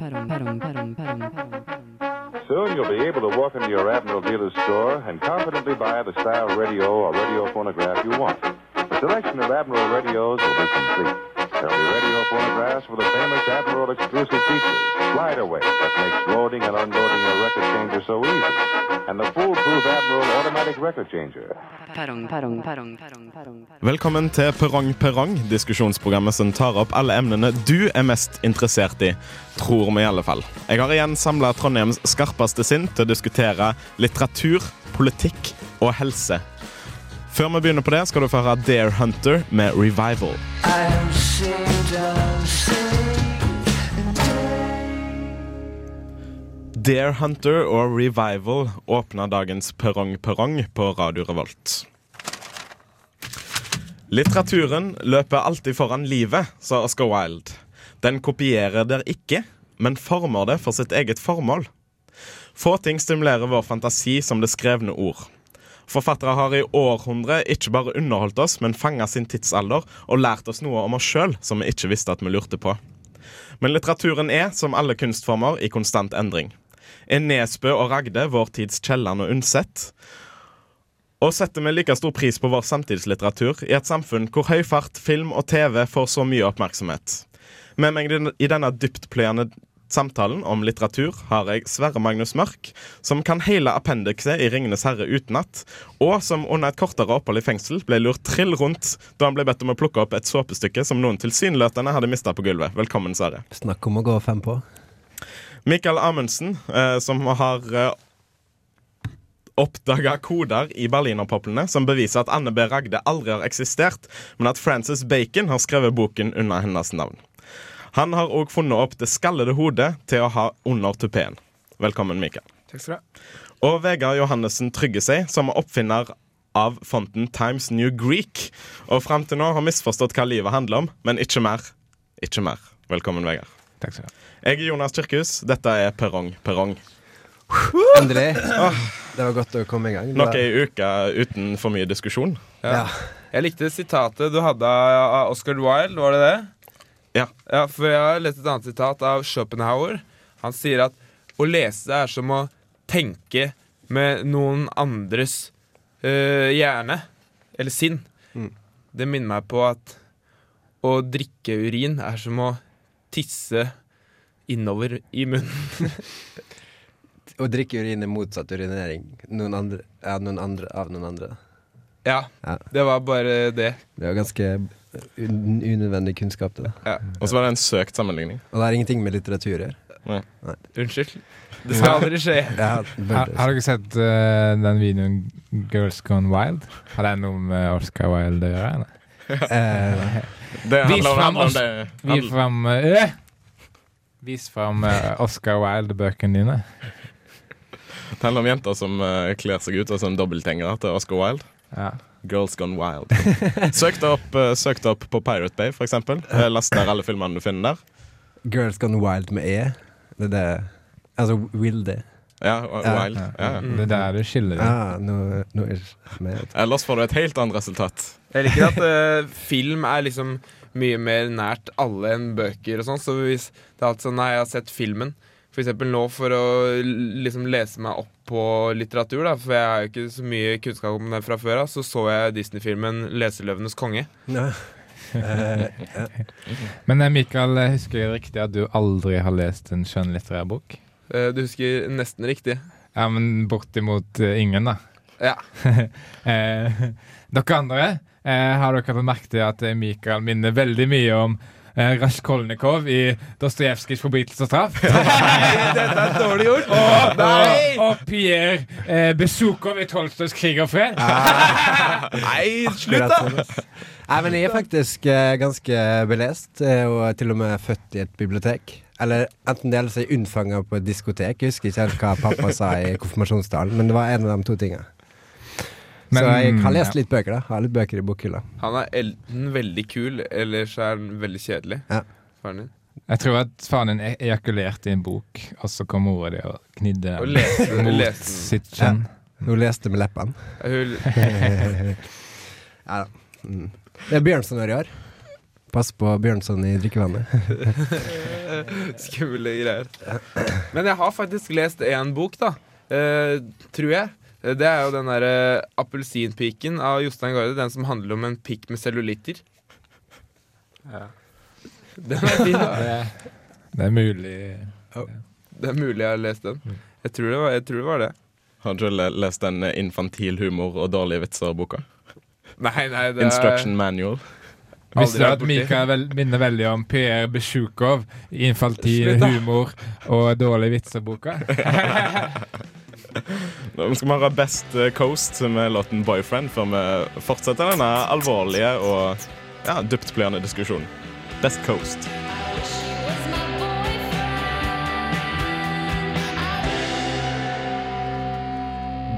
Soon you'll be able to walk into your Admiral dealer's store and confidently buy the style radio or radio phonograph you want. The selection of Admiral radios will be complete. There'll be radio phonographs with the famous Admiral exclusive features, slide away that makes loading and unloading your record changer so easy, and the foolproof Admiral automatic record changer. Perrong, perrong, perrong, perrong. Velkommen til Perrong Perrong, diskusjonsprogrammet som tar opp alle emnene du er mest interessert i. Tror vi i alle fall. Jeg har igjen samla Trondheims skarpeste sinn til å diskutere litteratur, politikk og helse. Før vi begynner på det, skal du få høre Dare Hunter med Revival. Dare Hunter og Revival åpna dagens Perrong Perrong på Radio Revolt. Litteraturen løper alltid foran livet, sa Oscar Wilde. Den kopierer der ikke, men former det for sitt eget formål. Få ting stimulerer vår fantasi som det skrevne ord. Forfattere har i århundre ikke bare underholdt oss, men fanga sin tidsalder og lært oss noe om oss sjøl som vi ikke visste at vi lurte på. Men litteraturen er, som alle kunstformer, i konstant endring. Er Nesbø og Ragde vår tids Kielland og Undset? Og setter vi like stor pris på vår samtidslitteratur i et samfunn hvor høy fart, film og TV får så mye oppmerksomhet? Med meg i denne dyptpløyende samtalen om litteratur har jeg Sverre Magnus Mørk, som kan hele appendikset i 'Ringenes herre' utenat, og som under et kortere opphold i fengsel ble lurt trill rundt da han ble bedt om å plukke opp et såpestykke som noen tilsynelatende hadde mista på gulvet. Velkommen, Sverre. Snakk om å gå fem på. Mikael Amundsen, eh, som har eh, oppdaga koder i berlinerpoplene som beviser at Anne B. Ragde aldri har eksistert, men at Francis Bacon har skrevet boken under hennes navn. Han har òg funnet opp det skallede hodet til å ha under tupeen. Velkommen, Mikael. Takk skal du ha. Og Vegard Johannessen Trygge seg, som er oppfinner av fonten Times New Greek. Og fram til nå har misforstått hva livet handler om, men ikke mer. Ikke mer. Velkommen, Vegard. Takk skal du ha. Jeg er Jonas Tyrkhus. Dette er Perrong Perrong. Endelig. Det var godt å komme i gang. Nok ei uke uten for mye diskusjon. Ja. Jeg likte sitatet du hadde av Oscar Wilde, var det det? Ja. Ja, For jeg har lest et annet sitat av Schopenhauer. Han sier at å lese er som å tenke med noen andres øh, hjerne. Eller sinn. Mm. Det minner meg på at å drikke urin er som å tisse innover i munnen. Å drikke urin er motsatt urinering. Noen andre, ja, noen andre av noen andre. Ja, Ja. det var bare det. Det var ganske un unødvendig kunnskap, det. da. Og så var det en søkt sammenligning. Og det har ingenting med litteratur å gjøre. Unnskyld. Det skal aldri skje. Ja, Har, har dere sett uh, den videoen 'Girls Gone Wild'? Har den noe med Oscar Wilde å gjøre? Eller? Det Vis handler om, handler om oss. det. Vis handler- fram eh, Vis fram eh, Oscar Wilde-bøkene dine. Det handler om jenter som uh, kler seg ut som dobbelthengere til Oscar Wilde. Ja. Girls Gone Wild. Søk det opp, søk det opp på Pirate Bay. Eh, Last ned alle filmene du finner der. Girls Gone Wild med E. Det er det Altså Wilde. Ja, Ja. Wild. Det er der du skiller deg. Er. Ellers får du et helt annet resultat. Jeg liker at uh, film er liksom mye mer nært alle enn bøker og sånn. Så hvis det er alt sånn Nei, jeg har sett filmen. For eksempel nå for å liksom lese meg opp på litteratur, da, for jeg har jo ikke så mye kunnskap om det fra før av, så så jeg Disney-filmen 'Leseløvenes konge'. Ja. Eh. Men eh, Mikael, husker jeg riktig at du aldri har lest en skjønnlitterær bok? Eh, du husker nesten riktig. Ja, men bortimot eh, ingen, da. Ja. eh, dere andre, eh, har dere fått merke til at Mikael minner veldig mye om eh, Raskolnikov i Dostojevskijs 'Forbrytelse og straff'? Dette er dårlig gjort! og, og, og Pierre eh, Besukov i Tolstojs 'Krig og fred'? Nei, slutt, da! Nei, men jeg er faktisk eh, ganske belest, og til og med født i et bibliotek. Eller enten det eller så er jeg unnfanga på et diskotek. Jeg husker ikke helt hva pappa sa i konfirmasjonstalen, men det var en av de to tinga. Så jeg har lest ja. litt bøker, da. Har litt bøker i bokhylla. Han er enten veldig kul, eller så er han veldig kjedelig. Ja. Faren din. Jeg tror at faren din e- ejakulerte i en bok, og så kom mora di og knidde Og den leste, mot leste sitt kjønn. Hun leste med leppene. Hun, ja da. Mm. Det er Bjørnson i år. Pass på Bjørnson i drikkevannet. Skumle greier. Men jeg har faktisk lest én bok, da. Eh, tror jeg. Eh, Det er jo den derre 'Appelsinpiken' av Jostein Gaarde. Den som handler om en pikk med cellulitter. Den er fin, da. Det, det er mulig. Det er mulig jeg har lest den. Jeg tror det var, jeg tror det, var det. Har du le- lest den eh, infantil humor og dårlige vitser-boka? Nei, nei, det er Instruction Manual. Visste du at Mika vel, minner veldig om Per Besjukov infantil humor og dårlig vitser-boka? Nå skal vi høre Best eh, Coast med låten 'Boyfriend' før vi fortsetter denne alvorlige og ja, dyptpløyende diskusjonen. Best Coast.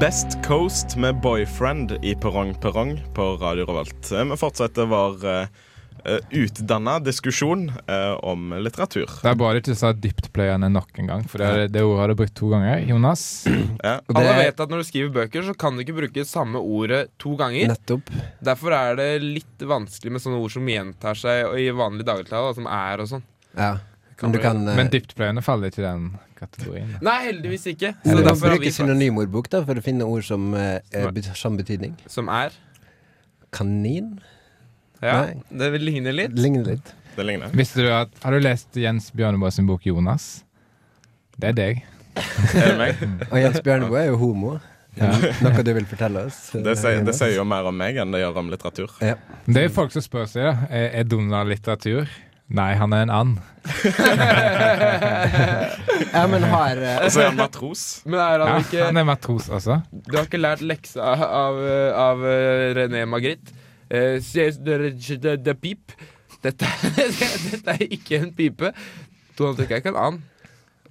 Best Coast med 'Boyfriend' i Perrong Perrong på Radio Revolt. Eh, Vi fortsetter vår uh, utdanna diskusjon uh, om litteratur. Det er bare ikke sa dyptpløyende nok en gang, for det, det ordet har du brukt to ganger. Jonas? Ja. Det... Alle er vet at når du skriver bøker, så kan du ikke bruke samme ordet to ganger. nettopp. Derfor er det litt vanskelig med sånne ord som gjentar seg i vanlig dagligtale, som er og sånn. Ja. Men kan eh, Men dyptpløyende faller ikke i den kategorien. Nei, heldigvis ikke. ja, Så du kan derfor bruke synonymordbok da, for å finne ord som har Som samme betydning. Som er Kanin? Ja, Nei. det ligner litt. Ligner litt. Det ligner. Visste du at, Har du lest Jens Bjørneboe sin bok 'Jonas'? Det er deg. Det Er meg? Og Jens Bjørneboe er jo homo. Ja. Noe du vil fortelle oss? Det sier, det sier jo mer om meg enn det gjør om litteratur. Ja. Det er jo folk som spør seg da Er, er Donald litteratur. Nei, han er en and. ja, men har eh, Og så er han matros. Men er han Ja, ikke han er matros også. Du har ikke lært leksa av, av av René Magritte? Uh, de, de, de pip. Dette, dette er ikke en pipe. Donald Duck er ikke en and.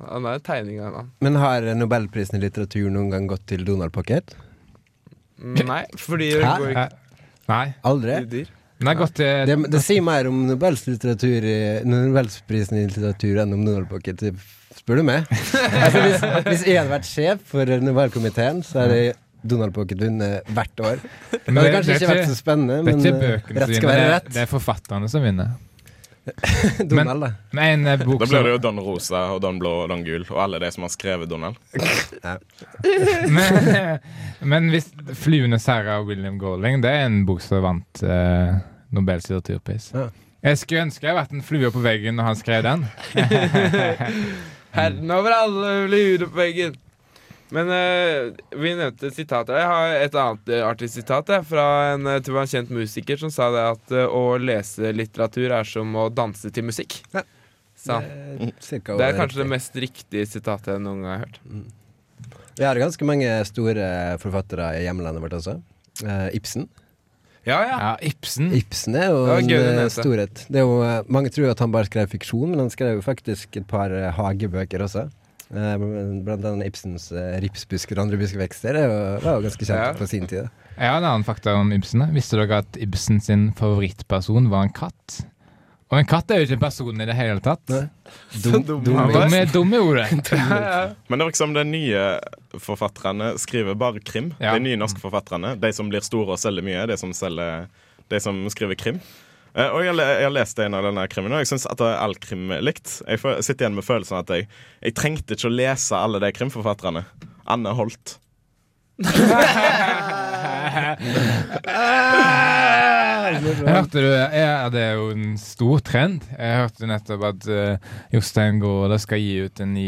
Han er en tegning av en and. Men har Nobelprisen i litteratur noen gang gått til Donald Pocket? Nei, fordi det Hæ? går Eh, Nei. Aldri? Ikke godt, til Det, det sier mer om Nobels litteratur i- Nobelsprisen i litteratur enn om Donald Pocket, spør du meg. altså, hvis, hvis jeg hadde vært sjef for Nobelkomiteen, så er det Donald Pocket vinner hvert år. Det Men hadde det- kanskje ikke vært så spennende, men eh, rett skal være rett. det er forfatterne som vinner. Donald, da. Men en eh, bok Da blir det jo Don Rosa og Don Blå og Don Gul og alle de som har skrevet Donald. men, men hvis 'Fluenes herre' av William Golding, det er en bok som vant eh, Nobels litteraturpris. Ja. Jeg skulle ønske jeg hadde vært en flue på veggen når han skrev den. Herren over alle fluer på veggen. Men uh, vi nevnte sitater. Jeg har et annet eh, artig sitat fra en, eh, jeg, en kjent musiker som sa det at uh, å lese litteratur er som å danse til musikk. Ja. Sa. Det Det er kanskje det mest riktige sitatet jeg noen gang har hørt. Vi har ganske mange store forfattere i hjemlandet vårt også. Uh, Ibsen. Ja, ja. Ja, Ibsen. Ibsen er jo en gøy eh, storhet. Det er jo, eh, mange tror at han bare skrev fiksjon, men han skrev jo faktisk et par eh, hagebøker også. Eh, Blant annet Ibsens 'Ripsbusker og andre buskevekster' det var var jo ganske kjent Ja. på sin tid. Jeg har en annen fakta om Ibsen. Visste dere at Ibsen sin favorittperson var en katt? Og en katt er jo ikke personen i det hele tatt. Dum var. dum er dum i. Men det er liksom de nye forfatterne skriver bare krim. Ja. De nye norske forfatterne. De som blir store og selger mye. De som, selger, de som skriver krim. Eh, og jeg, jeg har lest en av denne krimmen, og jeg syns at all krim er likt. Jeg sitter igjen med følelsen at jeg, jeg trengte ikke å lese alle de krimforfatterne. Anne Holt. Jeg hørte du, jeg, Det er jo en stor trend. Jeg hørte nettopp at uh, Jostein Gaarde skal gi ut en ny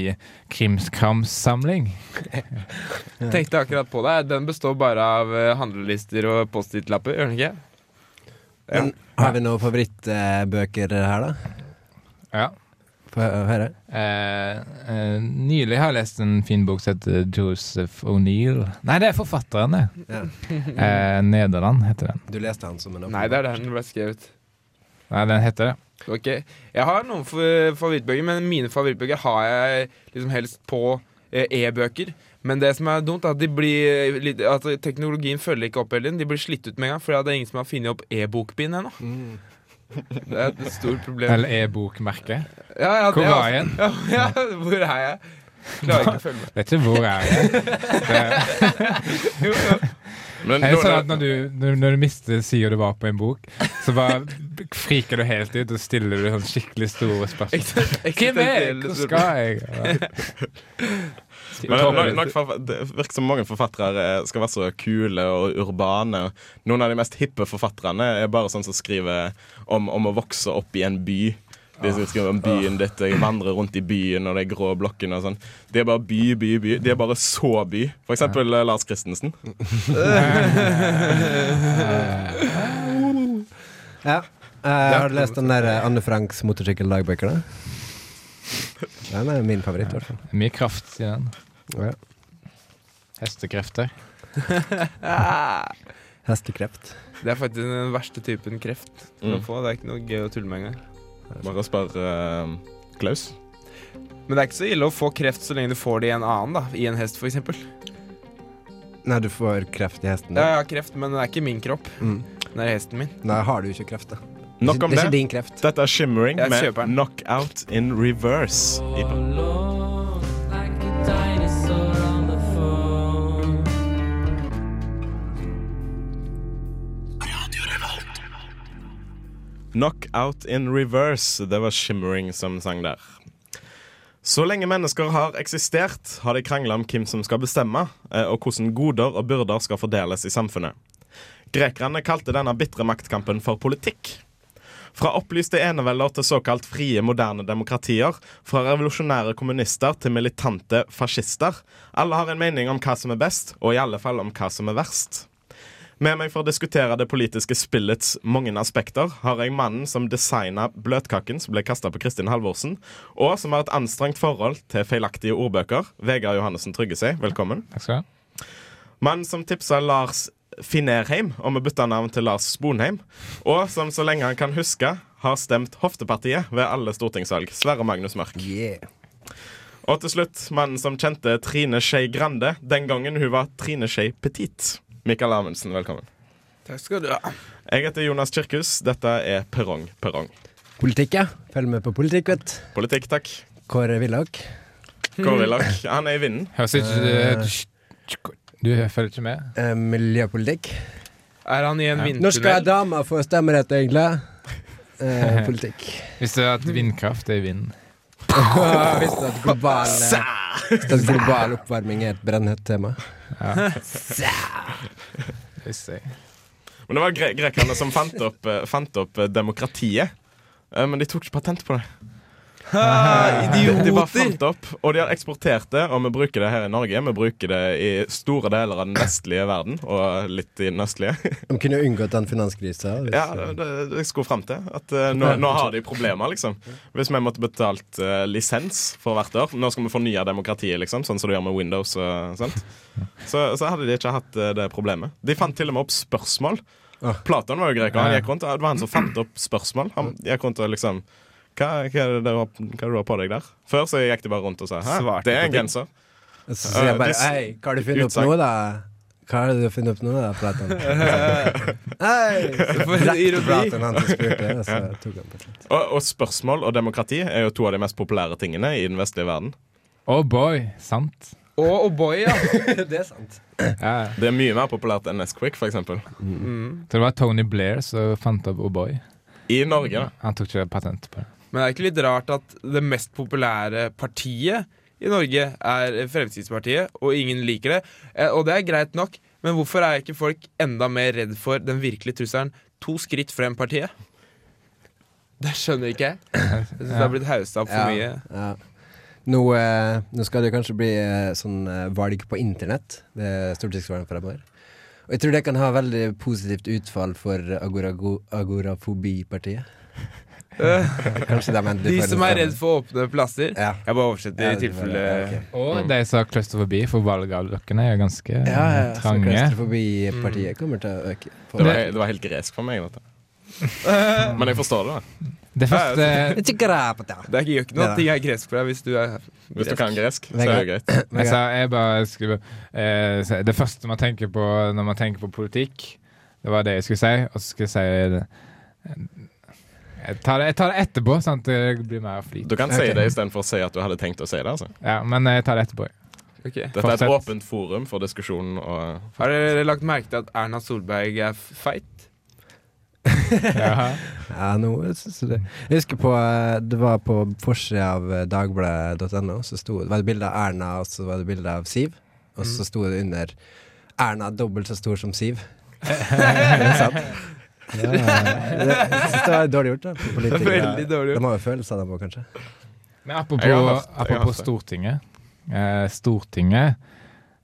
krimskramssamling. Tenkte akkurat på det. Den består bare av eh, handlelister og Post-It-lapper, gjør den ikke? Ja. Men har vi noen favorittbøker her, da? Ja. Få høre. Uh, uh, nylig har jeg lest en fin bok som heter Joseph O'Neill. Nei, det er forfatteren, det. Ja. Uh, Nederland heter den. Du leste han som en Nei, det er der den ble skrevet. Nei, den heter det. Ok, Jeg har noen fa- favorittbøker, men mine favorittbøker har jeg liksom helst på e-bøker. Men det som er dumt, er at, de blir, at teknologien følger ikke opp hele tiden. De blir slitt ut med en gang, for det er ingen som har funnet opp e-bokbind ennå. Mm. Det er et stort problem. Eller e-bokmerket. Ja, ja, Hvor var jeg igjen? Ja, ja, hvor er jeg? Klarer ikke å følge med. Vet ikke hvor er jeg det, Men Er det sånn at når du, når, når du mister sida du var på en bok, så bare friker du helt ut og stiller du sånn skikkelig store spørsmål? Hvem er jeg? Hvor skal jeg? Men nok, nok for, Det virker som mange forfattere er- skal være så kule og urbane. Noen av de mest hippe forfatterne er bare sånn som skriver om, om å vokse opp i en by. De som skriver om byen ditt, jeg vandrer rundt i byen og de grå blokkene og sånn. De er bare by, by, by. De er bare så by. For eksempel eh, Lars Christensen. Ja. Uh, har du lest den der eh, Anne Franks motorsykkeldagbøker, da? Den er min favoritt, i hvert fall. Mye kraft i den. Ja. Hestekrefter. Hestekreft. Det er faktisk den verste typen kreft Mm. få. Det er ikke noe gøy å tulle med engang. Bare spør uh, Klaus. Men det er ikke så ille å få kreft så lenge du får det i en annen, da. I en hest, f.eks. Nei, du får kreft i hesten. Ja, Da, jeg har kreft, men det er ikke min kropp. mm. Det er hesten min. Nei, har du ikke kreft, da. Nok om det er det. ikke din kreft. Dette er Shimmering med 'Knockout in Reverse'. I Knockout in reverse. Det var Shimmering som sang der. Så lenge mennesker har eksistert, har de krangla om hvem som skal bestemme, eh, og hvordan goder og byrder skal fordeles i samfunnet. Grekerne kalte denne bitre maktkampen for politikk. Fra opplyste enevelder til såkalt frie, moderne demokratier, fra revolusjonære kommunister til militante fascister. Alle har en mening om hva som er best, og i alle fall om hva som er verst. Med meg for å diskutere det politiske spillets mange aspekter har jeg mannen som designa bløtkaken som ble kasta på Kristin Halvorsen, og som har et anstrengt forhold til feilaktige ordbøker. Vegard Johannessen Tryggesei, velkommen. Takk skal du ha. Mannen som tipsa Lars Finnerheim om å bytte navn til Lars Sponheim, og som så lenge han kan huske, har stemt Hoftepartiet ved alle stortingsvalg. Sverre Magnus Mørk. Yeah. Og til slutt mannen som kjente Trine Skei Grande den gangen hun var Trine Skei Petit. Mikael Amundsen, velkommen. Takk skal du ha. Jeg heter Jonas Kirkhus. Dette er Perrong Perrong. Politikk, ja. Følg med på politikk, vet du. Politikk, takk. Kåre Willoch. Kåre Willoch, han er i vinden. Høres ikke Du følger ikke med? Eh, miljøpolitikk. Er han i en Ja. Når skal vindtunnel? damer få stemmerett, egentlig? Eh, politikk. Hvis det er at vindkraft er i Visste du at global, eh, at global oppvarming er et brennhett tema? Ja. Men det var gre grekerne som fant opp, eh, fant opp eh, demokratiet. Men de tok ikke patent på det. De, de bare fant det opp, og de har eksportert det, og vi bruker det her i Norge. Vi bruker det i store deler av den vestlige verden, og litt i den østlige. De kunne jo unngått den finanskrisa. Ja, det, det, det skulle fram til. At uh, nå, nå har de problemer, liksom. Hvis vi måtte betalt uh, lisens for hvert år Nå skal vi fornye demokratiet, liksom, sånn som du gjør med Windows og. Så, så hadde de ikke hatt uh, det problemet. De fant til og med opp spørsmål. Ah. Platon var jo greker. Han gikk rundt, det var han som fant opp spørsmål. Han gikk rundt og liksom hva, hva, er det du har, hva er det du har på deg der? Før så gikk de bare rundt og sa Hæ, Svarte det er en genser. Så sier jeg bare Eh, Hei, hva har du funnet opp nå, da? Hva har du funnet opp nå, da, Platan? Hei! For Rett til platan han spurte, og så tok han på. Og, og spørsmål og demokrati er jo to av de mest populære tingene i den vestlige verden. Oh boy, sant. Oh boy, ja. Det er sant. Ja. Det er mye mer populært enn Nesquik, eksempel. Mm. Så det var Tony Blair som fant opp Oh boy. I Norge. Han tok ikke patent på det. Men det er ikke litt rart at det mest populære partiet i Norge er Fremskrittspartiet, og ingen liker det. Eh, Og det er greit nok, men hvorfor er ikke folk enda mer redd for den virkelige trusselen to skritt frem-partiet? Det skjønner ikke jeg. Jeg synes det har blitt haussa opp for mye. Ja. Nå, eh, nå skal det kanskje bli eh, sånn eh, valg på internett ved stortingsvalget fremover. Og jeg tror det kan ha veldig positivt utfall for agorago- agorafobipartiet. Kanskje de endelig De som er stemme. redd for åpne plasser. Ja. Jeg bare oversetter Ja, i det tilfelle var- ja, ok. Og de som har klaustrofobi, for valgavløkene er jo ganske Ja, ja, så trange. partiet kommer til å øke. Det var, det var helt gresk for meg. Dette. Men jeg forstår det. da Det første da. Det er ikke, gjør ikke noe at ting er gresk for deg hvis du er Hvis du kan gresk, så er det greit. Jeg, sa, jeg bare skulle eh, Det første man tenker på når man tenker på politikk, det var det jeg skulle si. Og så skulle jeg si det, Jeg tar det, jeg tar det etterpå, sånn at det blir mer flyt. Du kan si okay. det istedenfor å si at du hadde tenkt å si det. altså Ja, men jeg tar det etterpå. Okay. Dette er et åpent forum for diskusjon. Og Har dere lagt merke til at Erna Solberg er feit? Ja. Nå synes jeg det. Jeg husker på eh, Det var på forsida av eh, dagbladet.no, så sto det var det bilde av Erna, og så var det bilde av Siv. Og så sto det under 'Erna dobbelt så stor som Siv'. Ja, jeg synes det var dårlig gjort, da. Det politikere. Veldig dårlig gjort. De har jo følelser, de òg, kanskje. Men apropos, Jeg har hørt- jeg har apropos hørt det. Stortinget. Eh, Stortinget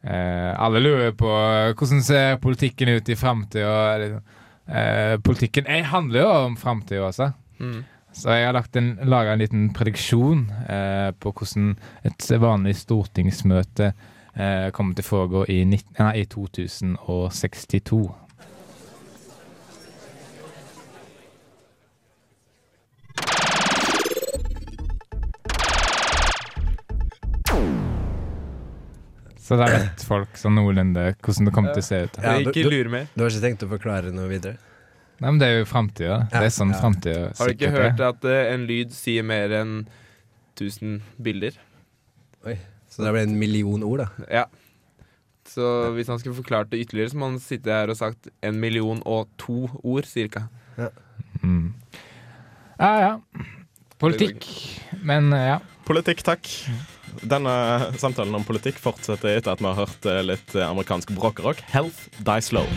eh, Alle lurer på hvordan ser politikken ut i framtida. Eh, politikken jeg handler jo om framtida også. Mm. Så jeg har lagt en, laga en liten prediksjon eh, på hvordan et vanlig stortingsmøte eh, kommer til å foregå i, 19, nei, i 2062. Så da vet folk sånn noenlunde hvordan det kommer til å se ut. Ja, du- du- Du har ikke tenkt å forklare noe videre? Nei, men Det er jo framtida. Det er sånn Ja. framtida Har du ikke hørt at uh, en lyd sier mer enn 1000 bilder? Oi. Så det ble en million ord, da. Ja. Så hvis han skulle forklart det ytterligere, så må han sitte her og sagt en million og to ord, cirka. Mm. Ja, ja. Politikk. Men eh, ja. politikk, takk. Denne samtalen om politikk fortsetter etter at vi har hørt eh, litt eh, amerikansk bråkerock. Health Die Slow.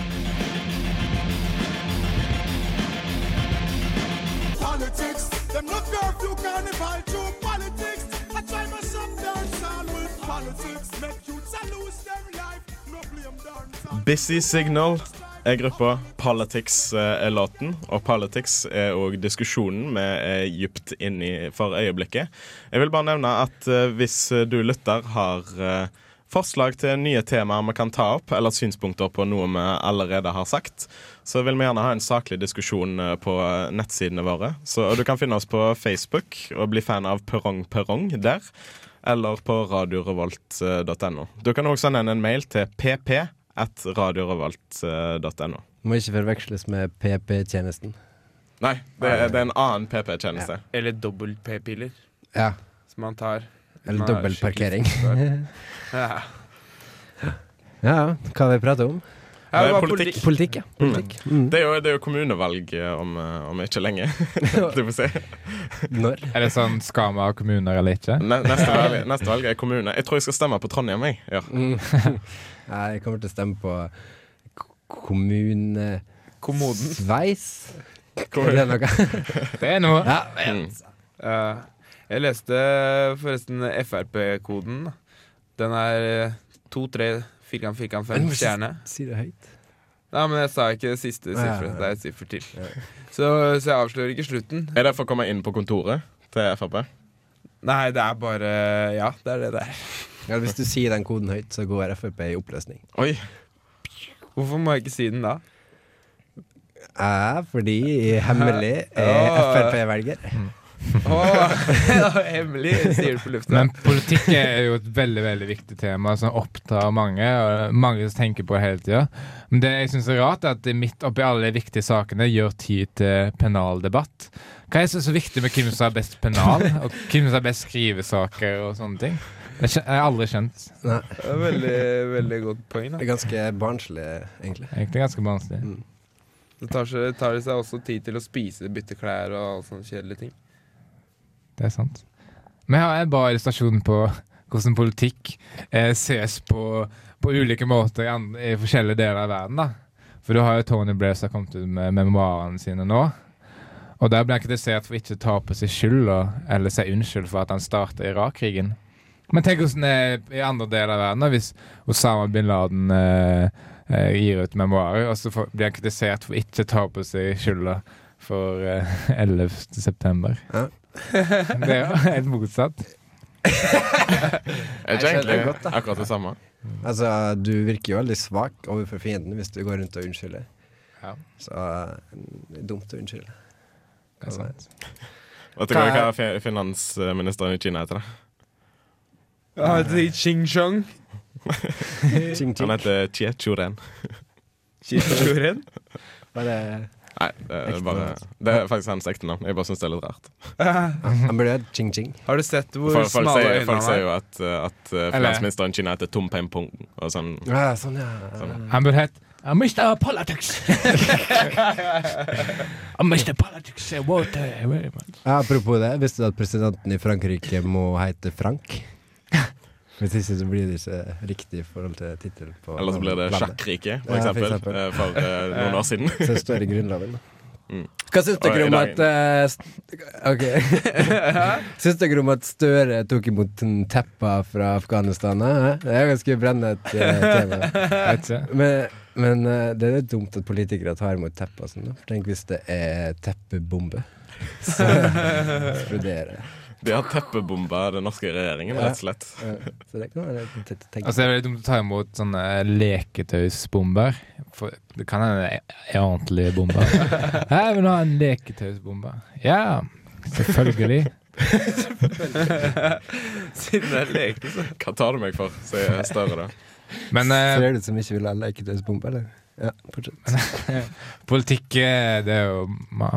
Politics, them no curfew carnival to politics. I try myself dance all with politics. Make youths lose their life. No blame dance. Busy Signal gruppa. Politics eh, er låten. Og Politics er òg diskusjonen vi er dypt inni for øyeblikket. Jeg vil bare nevne at eh, hvis du lytter har eh, forslag til nye temaer vi kan ta opp, eller synspunkter på noe vi allerede har sagt, så vil vi gjerne ha en saklig diskusjon eh, på nettsidene våre. Så Du kan finne oss på Facebook og bli fan av Perrong Perrong der. Eller på radiorevolt.no. Du kan også sende en mail til pp at radiorevolt.no. Må ikke forveksles med PP-tjenesten. Nei, det er, det er en annen PP-tjeneste. Eller dobbelt p-piller Ja. som man tar. Eller Man er dobbel parkering. Ja. Ja, hva har vi prate om? Ja, Det det var politikk. politikk. Ja. Politikk. Mm. Det er jo, det er jo kommunevalg eh, om, eh, om ikke lenge. du får se. Når? Er det sånn skal vi ha kommuner eller ikke? Ne neste, valg, neste valg er kommune. Jeg tror jeg skal stemme på Trondheim. Jeg. Ja. Mm. Nei, jeg kommer til å stemme på Kommune Sveis Kommoden. Er det noe? Det er noe. Ja, Mm. Jeg leste forresten Frp-koden. Den er eh, to, tre, firkant, fikk han fem, stjerner? stjerne. Si det høyt. Nei, men jeg sa ikke det siste Ja, ja, siffer. ja. Det er et siffer til. Så, så jeg avslører ikke slutten. Er det for å komme inn på kontoret til Frp? Nei, det er bare Ja, det er det det er. Ja, hvis du sier den koden høyt, så går Frp i oppløsning. Oi. Hvorfor må jeg ikke si den da? Ja, fordi hemmelig er Ja. Frp-velger. Åh, Hemmelig, sier du på lufta. Men politikk er jo et veldig veldig viktig tema som opptar mange. Og mange som tenker på det hele tida. Men det jeg syns er rart, er at midt oppi alle de viktige sakene gjør tid til pennaldebatt. Hva er så, så viktig med hvem som har best pennal, og hvem som har best skrivesaker og sånne ting? Det er aldri skjønt. Nei, Det er veldig, veldig godt poeng. det er ganske barnslig, egentlig. Egentlig ganske vanskelig. Det tar seg, tar det seg også tid til å spise, bytte klær og sånne kjedelige ting. Det er sant. Vi har en bra illustrasjon på hvordan politikk eh, ses på, på ulike måter i, forskjellige deler av verden. da. For du har jo Tony Blair som har kommet ut med memoarene sine nå. Og der ble han kritisert for ikke å ta på seg skyld eller si unnskyld for at han starta Irak-krigen. Men tenk hvordan det er i andre deler av verden, da, hvis Osama bin Laden eh, eh, gir ut memoarer, og så blir han kritisert for ikke å ta på seg skylda for eh, 11. september. Ja. Det er jo helt motsatt. Er Jeg ikke egentlig godt, da. akkurat det samme? Altså, du virker jo veldig svak overfor fienden hvis du går rundt og unnskylder. Ja. Så eh, det er dumt å unnskylde. Det er sant. Vet du hva, hva fi- finansministeren i Kina heter? da? Han heter Ching Chong. Ching, ching. Han heter Chie Churen. Chichuren. Bare Ja, Nei, det er, bare, det er faktisk hans ekte navn. Jeg bare syns det er litt rart. Han burde hett Ching Ching. Har du sett hvor For, folk, smale øynene folk sier jo at, at uh, finansministeren i Kina heter Tom Peng Pong. Og sånn. Ja, sånn, ja. Han burde hett uh, Mr. Politics. uh, Mr. Politics, uh, what, uh, very much. Ja, apropos det, visste du at presidenten i Frankrike må hete Frank? Hvis ikke så blir det ikke riktig i forhold til tittelen Eller så blir det landet. Sjakkrike, for Ja, for eksempel. eh, For uh, noen år siden. Så det står i Grunnloven. da. Mm. Hva syns dere om at uh, Ok. syns dere om at Støre tok imot en tepper fra Afghanistan? eh? Det er ganske brennende et eh, tema. Men, men uh, det er litt dumt at politikere tar imot teppa Sånn, Tenk hvis det er teppebombe. Så eksploderer det. De har teppebomba den norske regjeringen, rett og slett. Så det kan å tenke Altså, det er veldig dumt å ta imot sånne leketøysbomber. For det kan hende det er ordentlige bomber. Jeg vil ha en leketøysbombe. Ja, selvfølgelig. Siden det er leke, så. Hva tar du meg for, sier Støre da. Men eh, Ser det ut som ikke vil ha leketøysbombe, eller? Ja, fortsett. politikk eh, Det er jo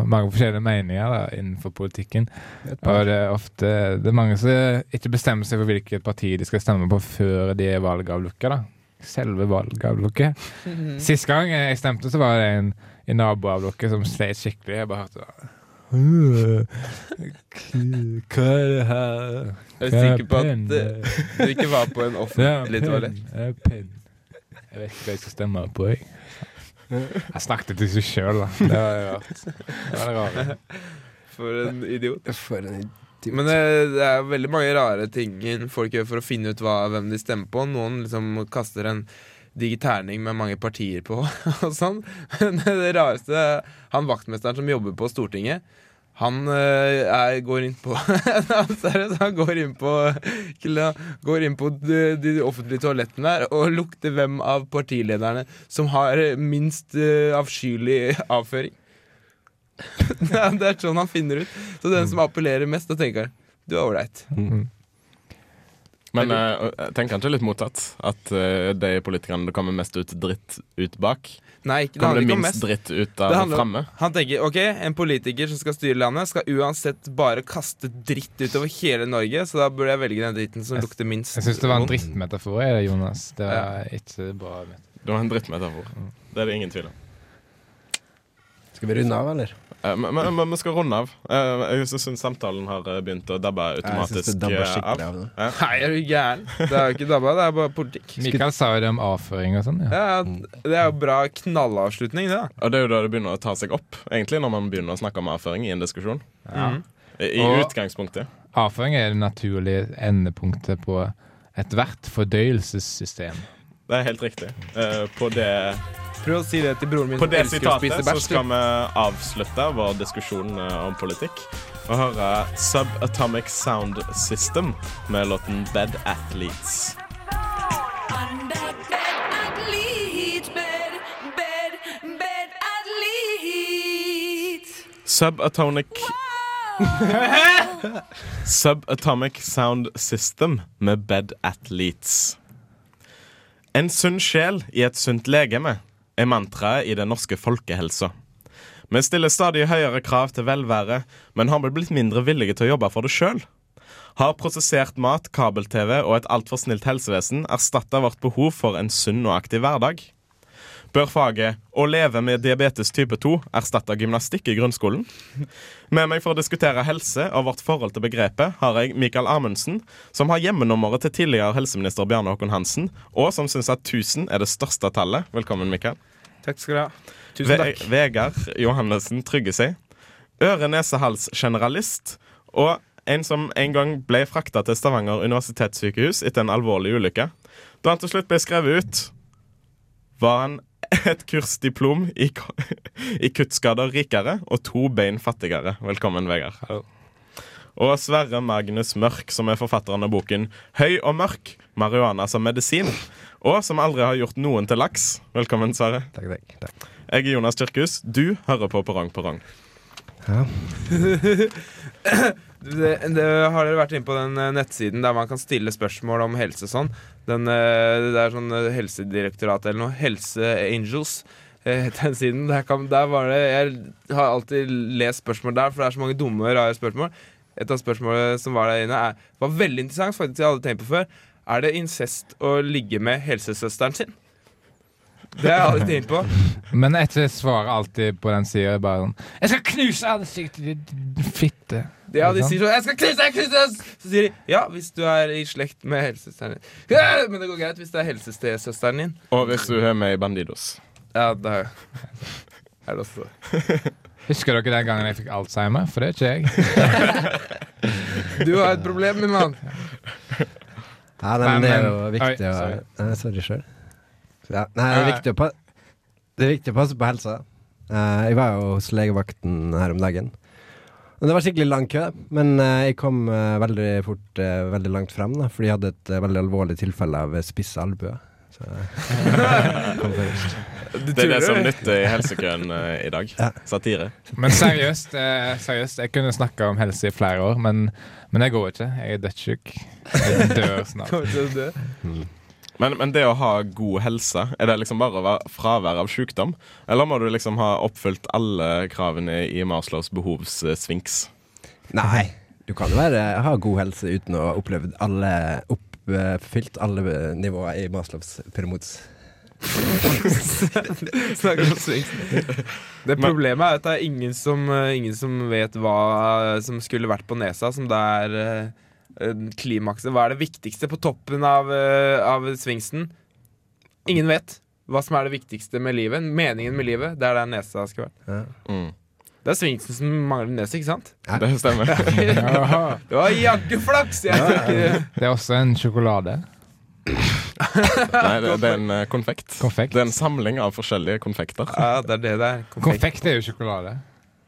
mange forskjellige meninger da, innenfor politikken. Og det er ofte Det er mange som ikke bestemmer seg for hvilket parti de skal stemme på før de er valgavlukka. da Selve valgavlukket. Sist gang jeg stemte, så var det en i naboavlukket som sleit skikkelig. Jeg bare hørte «Øh, Hva er det her? Jeg er sikker på at eh, du ikke var på en offentlig toalett. Jeg vet ikke hva jeg skal stemme på. Jeg, jeg snakket til seg sjøl, da. Det var rart. Det var rare. For en idiot. For en idiot. Men det, det er veldig mange rare ting folk gjør for å finne ut hva, hvem de stemmer på. Noen liksom kaster en digg terning med mange partier på og sånn. Men det rareste Han vaktmesteren som jobber på Stortinget, han eh, er, går inn på Han seriøst, han går inn på Går inn på de, de offentlige toalettene der og lukter hvem av partilederne som har minst eh, avskyelig avføring. Det er sånn han finner ut. Så den som appellerer mest, da tenker han du er ålreit. Men jeg tenker han ikke litt motsatt? At eh, de politikerne det kommer mest ut dritt ut bak? Nei, ikke, det handler det ikke om minst mest. dritt ut av handler- fremme. Han tenker ok, en politiker som skal styre landet, skal uansett bare kaste dritt utover hele Norge, så da burde jeg velge den dritten som lukter minst. Jeg syns det var en drittmetafor, er det, Jonas. Det var ikke bra. Det var en drittmetafor. Det er det ingen tvil om. Skal vi runde av, eller? Eh, Men, men, men vi skal runde av. Eh, Jeg syns samtalen har eh, begynt å dabbe Jeg synes automatisk det dabber eh, av. av. Ja. Nei, er du gæren? Det er jo ikke dabba, det er bare politikk. Mikael sa jo det om avføring og sånn. Ja. Ja, det er jo bra knallavslutning, det. da Og det er jo da det begynner å ta seg opp, egentlig, når man begynner å snakke om avføring i en diskusjon. Ja. I, i Og- utgangspunktet. Avføring er det naturlige endepunktet på ethvert fordøyelsessystem. Det er helt riktig. Uh, på det, Prøv å si det til broren min på det sitatet så skal vi avslutte vår diskusjon eh, om politikk og høre Subatomic Sound System med låten Athletes. Bed athletes. Subatomic Subatomic Sound System med Bed Athletes. En sunn sjel i et sunt legeme er mantraet i den norske folkehelsa. Vi stiller stadig høyere krav til velvære, men har vi blitt mindre villige til å jobbe for det sjøl? Har prosessert mat, kabel-TV og et altfor snilt helsevesen erstatta vårt behov for en sunn og aktiv hverdag? Bør faget 'Å leve med diabetes type 2' erstatte gymnastikk i grunnskolen? Med meg for å diskutere helse og vårt forhold til begrepet har jeg Mikael Amundsen, som har hjemmenummeret til tidligere helseminister Bjarne Håkon Hansen, og som syns at 1000 er det største tallet. Velkommen, Mikael. Takk skal du ha. Tusen Ve takk. Vegard Johannessen trygger seg. Øre-nese-hals-generalist. Og en som en gang ble frakta til Stavanger universitetssykehus etter en alvorlig ulykke. Da han til slutt ble skrevet ut, var han et kursdiplom i, i kuttskader rikere og to bein fattigere. Velkommen, Vegard. Og Sverre Magnus Mørk, som er forfatteren av boken 'Høy og mørk marihuana som medisin', og som aldri har gjort noen til laks. Velkommen, Sverre. Takk, takk, takk. Jeg er Jonas Kirkhus. Du hører på Perrong Perrong. Ja. Det, det, har dere vært inne på den eh, nettsiden der man kan stille spørsmål om helse sånn? Den, eh, det er sånn eh, Helsedirektoratet eller noe. Helse Angels. eh, den siden. Der, kan, der var det Jeg har alltid lest spørsmål der, for det er så mange dumme, rare spørsmål. Et av spørsmålene som var der inne, er, var veldig interessant, faktisk, jeg hadde tenkt på før. Er det incest å ligge med helsesøsteren sin? Det har jeg aldri tenkt på. Men et svaret alltid på den sida bare sånn 'Jeg skal knuse ansiktet ditt, fitte'. Ja, de sier sånn 'Jeg skal knuse deg, knuse deg!' Så sier de 'Ja, hvis du er i slekt med helsesøsteren din'. Ja, men det går greit hvis det er helsestesøsteren din. Og hvis du er med i Bandidos. Ja, da er det også Husker dere den gangen jeg fikk alzheimer? For det er ikke jeg. Du har et problem, min mann. Ja, nei, men det er jo viktig å. Nei, Sorry sjøl. Ja, nei, det er, viktig å passe det er viktig å passe på helsa. Uh, jeg var jo hos legevakten her om dagen. Det var skikkelig lang kø, men eh, jeg kom eh, veldig fort eh, veldig langt frem, da, fordi jeg hadde et veldig alvorlig tilfelle av spiss albue. Det er det som nytter i helsekøen i dag. Ja. Satire. Men seriøst, seriøst jeg kunne snakka om helse i flere år, men, men jeg går ikke. Jeg er dødssyk. Jeg dør snart. Kommer til å dø. Men, men det å ha god helse, er det liksom bare å være fravær av sykdom? Eller må du liksom ha oppfylt alle kravene i Maslows behovssfinks? Nei, du kan jo være, ha god helse uten å ha opplevd alle oppfylt alle nivåer i Maslows pyramids. Snakker om Sphinx. Det problemet er at det er ingen som, eh, ingen som vet hva som skulle vært på nesa, som det er eh, klimakset. Hva er det viktigste på toppen av, eh, av svingsen? Ingen vet hva som er det viktigste med livet. Meningen med livet. Det er der nesa skulle vært. Ja. Mm. Det er svingsen som mangler nese, ikke sant? Det stemmer. Det var jaggu flaks! Jeg tror ikke Det er også en sjokolade. Nei, det, det er en eh, konfekt. Konfekt. Det er en samling av forskjellige konfekter. Ja, det er det det er. Konfekt. Konfekt er jo sjokolade.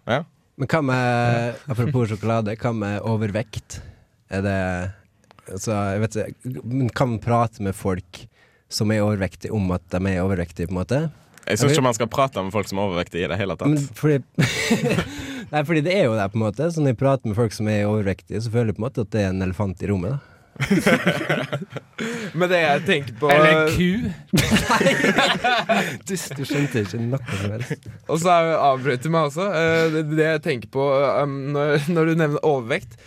Ja. Men hva med, apropos sjokolade, hva med overvekt? Er det Så jeg vet ikke kan man prate med folk som er overvektige, om at de er overvektige, på en måte? Jeg syns ikke man skal prate med folk som er overvektige i det hele Men tatt. fordi Nei, fordi det er jo det, på en måte. Så når jeg prater med folk som er overvektige, så føler jeg på en måte at det er en elefant i rommet. da Men det jeg tenker på Eller en ku. Du, du skjønte ikke noe som helst. Og så avbryter du meg også. Eh, Det, jeg tenker på um, når, når du nevner overvekt,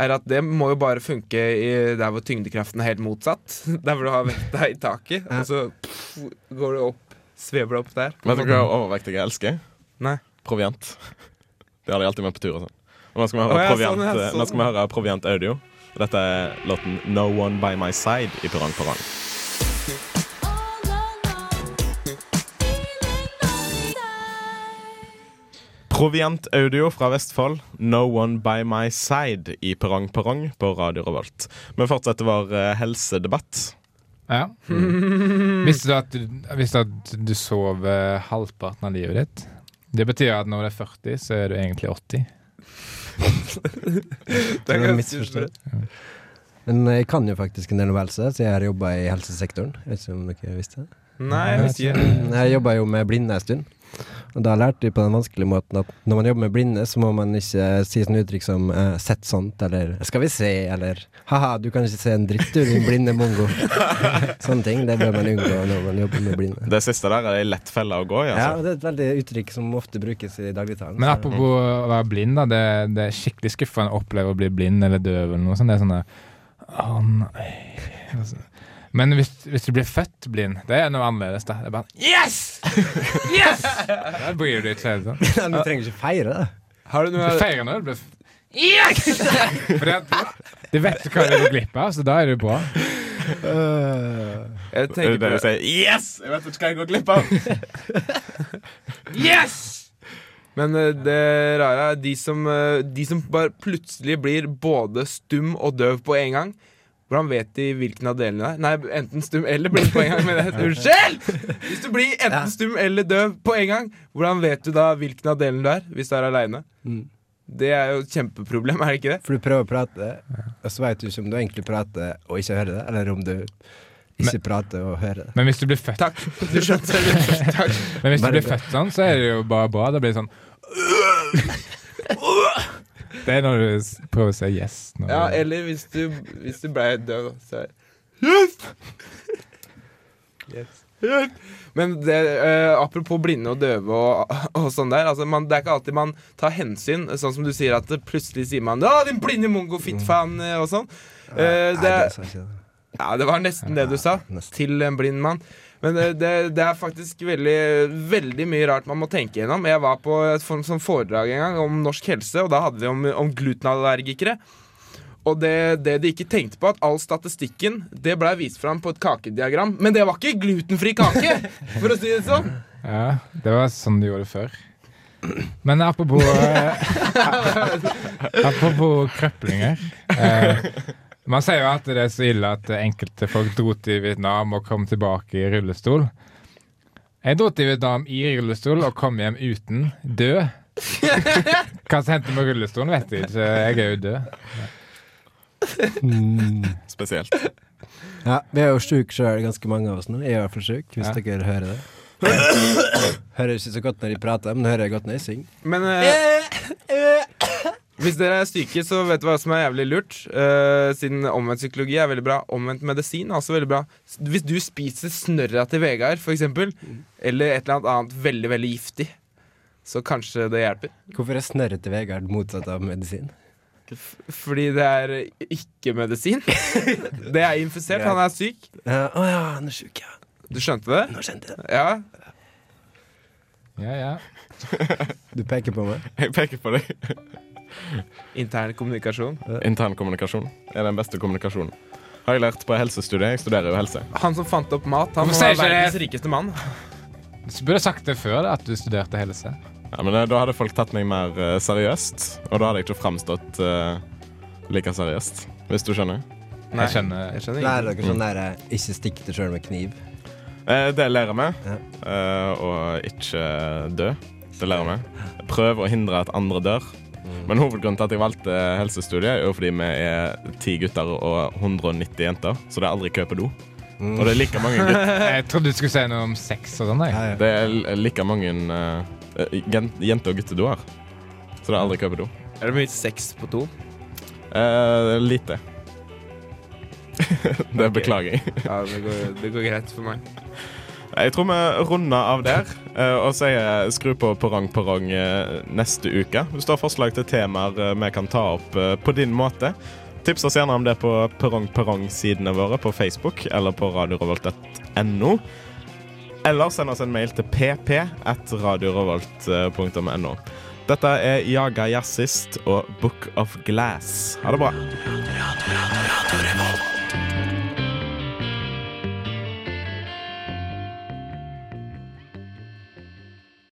er at det må jo bare funke i der hvor tyngdekraften er helt motsatt. Der hvor du har vekta i taket, og så pff, går du opp, svever du opp der. Vet du hva overvektige elsker? Nei. Proviant. Det har de alltid med på tur og sånn. Og nå skal vi høre, oh, ja, proviant, sånn, ja, eh, nå skal vi høre Proviant Audio. Dette er låten No One By My Side i Pirang Perrong. Proviant Audio fra Vestfold, No One By My Side i Perrong Perrong på Radio Revolt. Vi fortsetter vår eh, helsedebatt. Ja. Visste du at du, visste du at du sover halvparten av livet ditt? Det betyr at når du er 40, så er du egentlig 80. Det er ganske misforstått. Men jeg kan jo faktisk en del om helse, så jeg har jobba i helsesektoren. Jeg vet ikke om dere visste det? Nei, jeg visste ikke. Jeg jobba jo med blinde en stund. Og da lærte vi på den vanskelige måten at når man jobber med blinde, så må man ikke si sånne uttrykk som eh, 'sett sånt', eller 'skal vi se', eller 'ha-ha, du kan ikke se en dritt, du, din blinde mongo'. Sånne ting. Det bør man unngå når man jobber med blinde. Det siste der er ei lett felle å gå i. Ja, Altså. Ja, det er et veldig uttrykk som ofte brukes i dagligtalen. Men apropos å være blind, da. Det, det er skikkelig skuffende å oppleve å bli blind eller døv eller noe sånt. Det er sånn der Å nei Altså. Men hvis, hvis du blir født blind, det er noe annerledes. da Det er bare Yes! Yes! Da bryr du deg ikke. Sånn. Men du trenger ikke feire det. Har du Du noe feirer når du blir f- Yes! Fordi at du vet hva du går glipp av, så da er du bra. Jeg tenker er det du på sier. Yes! Jeg vet ikke hva jeg går glipp av. Yes! Men eh, det rare er de som, eh, de som bare plutselig blir både stum og døv på en gang. Hvordan vet de hvilken av delene det er? Nei, enten stum eller blind på en gang. Men det- Unnskyld! Hvis du blir enten stum eller døv på en gang, hvordan vet du da hvilken av delene du er? Hvis du er aleine? Mm. Det er jo et kjempeproblem, er det ikke det? For du prøver å prate, og så vet du ikke om du egentlig prater og ikke hører det, eller om du ikke prater og hører det. Men hvis du blir født Takk. Du skjønte det. Takk. Men hvis du blir født sånn, så er det jo bare bra. Det blir sånn Det er når du prøver å si yes. Når Ja, eller hvis du, hvis du ble døv. Så er Yes! Yes! Men det, eh, apropos blinde og døve og, og sånn der. Altså man, det er ikke alltid man tar hensyn. Sånn som du sier at plutselig sier man 'Å, din blinde mongo fittfaen' eh, og sånn. Eh, det, ikke det. ja, det var nesten det du sa. Til en blind mann. Men det, det, det er faktisk veldig, veldig mye rart man må tenke gjennom. Jeg var på et form som foredrag en gang om norsk helse, og da hadde vi om, om glutenallergikere. Og det, det de ikke tenkte på, at all statistikken Det ble vist fram på et kakediagram. Men det var ikke glutenfri kake! For å si det sånn. Ja, det var sånn de gjorde det før. Men apropos eh, Apropos krøplinger. Eh, man sier jo at det er så ille at enkelte folk dro til Vietnam og kom tilbake i rullestol. Jeg dro til Vietnam i rullestol og kom hjem uten død. Hva som hendte med rullestolen, vet jeg ikke. Jeg er jo død. Spesielt. Ja, vi er jo sjuke sjøl, ganske mange av oss nå. Jeg er i hvert fall sjuk, hvis Ja. dere hører det. hører ikke så godt når de prater, men hører jeg godt når jeg synger. Men eh, hvis dere er syke, så vet du hva som er jævlig lurt. Uh, siden omvendt psykologi er veldig bra. Omvendt medisin er også veldig bra. Hvis du spiser snørra til Vegard, for eksempel, eller et eller annet annet veldig, veldig giftig, så kanskje det hjelper. Hvorfor er snørret til Vegard motsatt av medisin? F fordi det er ikke medisin. det er infisert. Han er syk. Å uh, oh ja, han er sjuk, ja. Du skjønte det? Nå skjønte jeg det. Ja. Ja, ja. Du peker på meg. Jeg peker på deg. Intern kommunikasjon. Intern kommunikasjon er den beste kommunikasjonen. Har jeg lært på helsestudiet. Jeg studerer jo helse. Han som fant opp mat, han Hvorfor må sier være ikke verdens det? rikeste mann. Du burde sagt det før, da, at du studerte helse. Ja, men eh, Da hadde folk tatt meg mer eh, seriøst, og da hadde jeg ikke framstått eh, like seriøst. Hvis du skjønner? Nei, Jeg skjønner. Jeg skjønner Lærer dere sånn der eh, ikke stikk deg sjøl med kniv? Eh, det lærer vi. Ja. Eh, og ikke dø. Det lærer vi. Prøv å hindre at andre dør. Men hovedgrunnen til at jeg valgte helsestudiet, er jo fordi vi er ti gutter og 190 jenter. Så det er aldri kø på do. Og det er like mange gutter Jeg trodde du skulle si noe om sex og sånn. Det er like mange uh, jen- jente- og guttedoer. Så det er aldri kø på do. Er det mye sex på do? Uh, lite. det beklager jeg. Ja, det går, det går greit for meg. Jeg tror vi runder av der eh, og sier skru på Perrong eh, neste uke. Hvis du har forslag til temaer eh, vi kan ta opp eh, på din måte, tips oss gjerne om det på Perrong Perrong-sidene våre på Facebook eller på radiorevolt.no. Eller send oss en mail til pp at radiorevolt.no. Dette er Jaga Jazzist og Book of Glass. Ha det bra.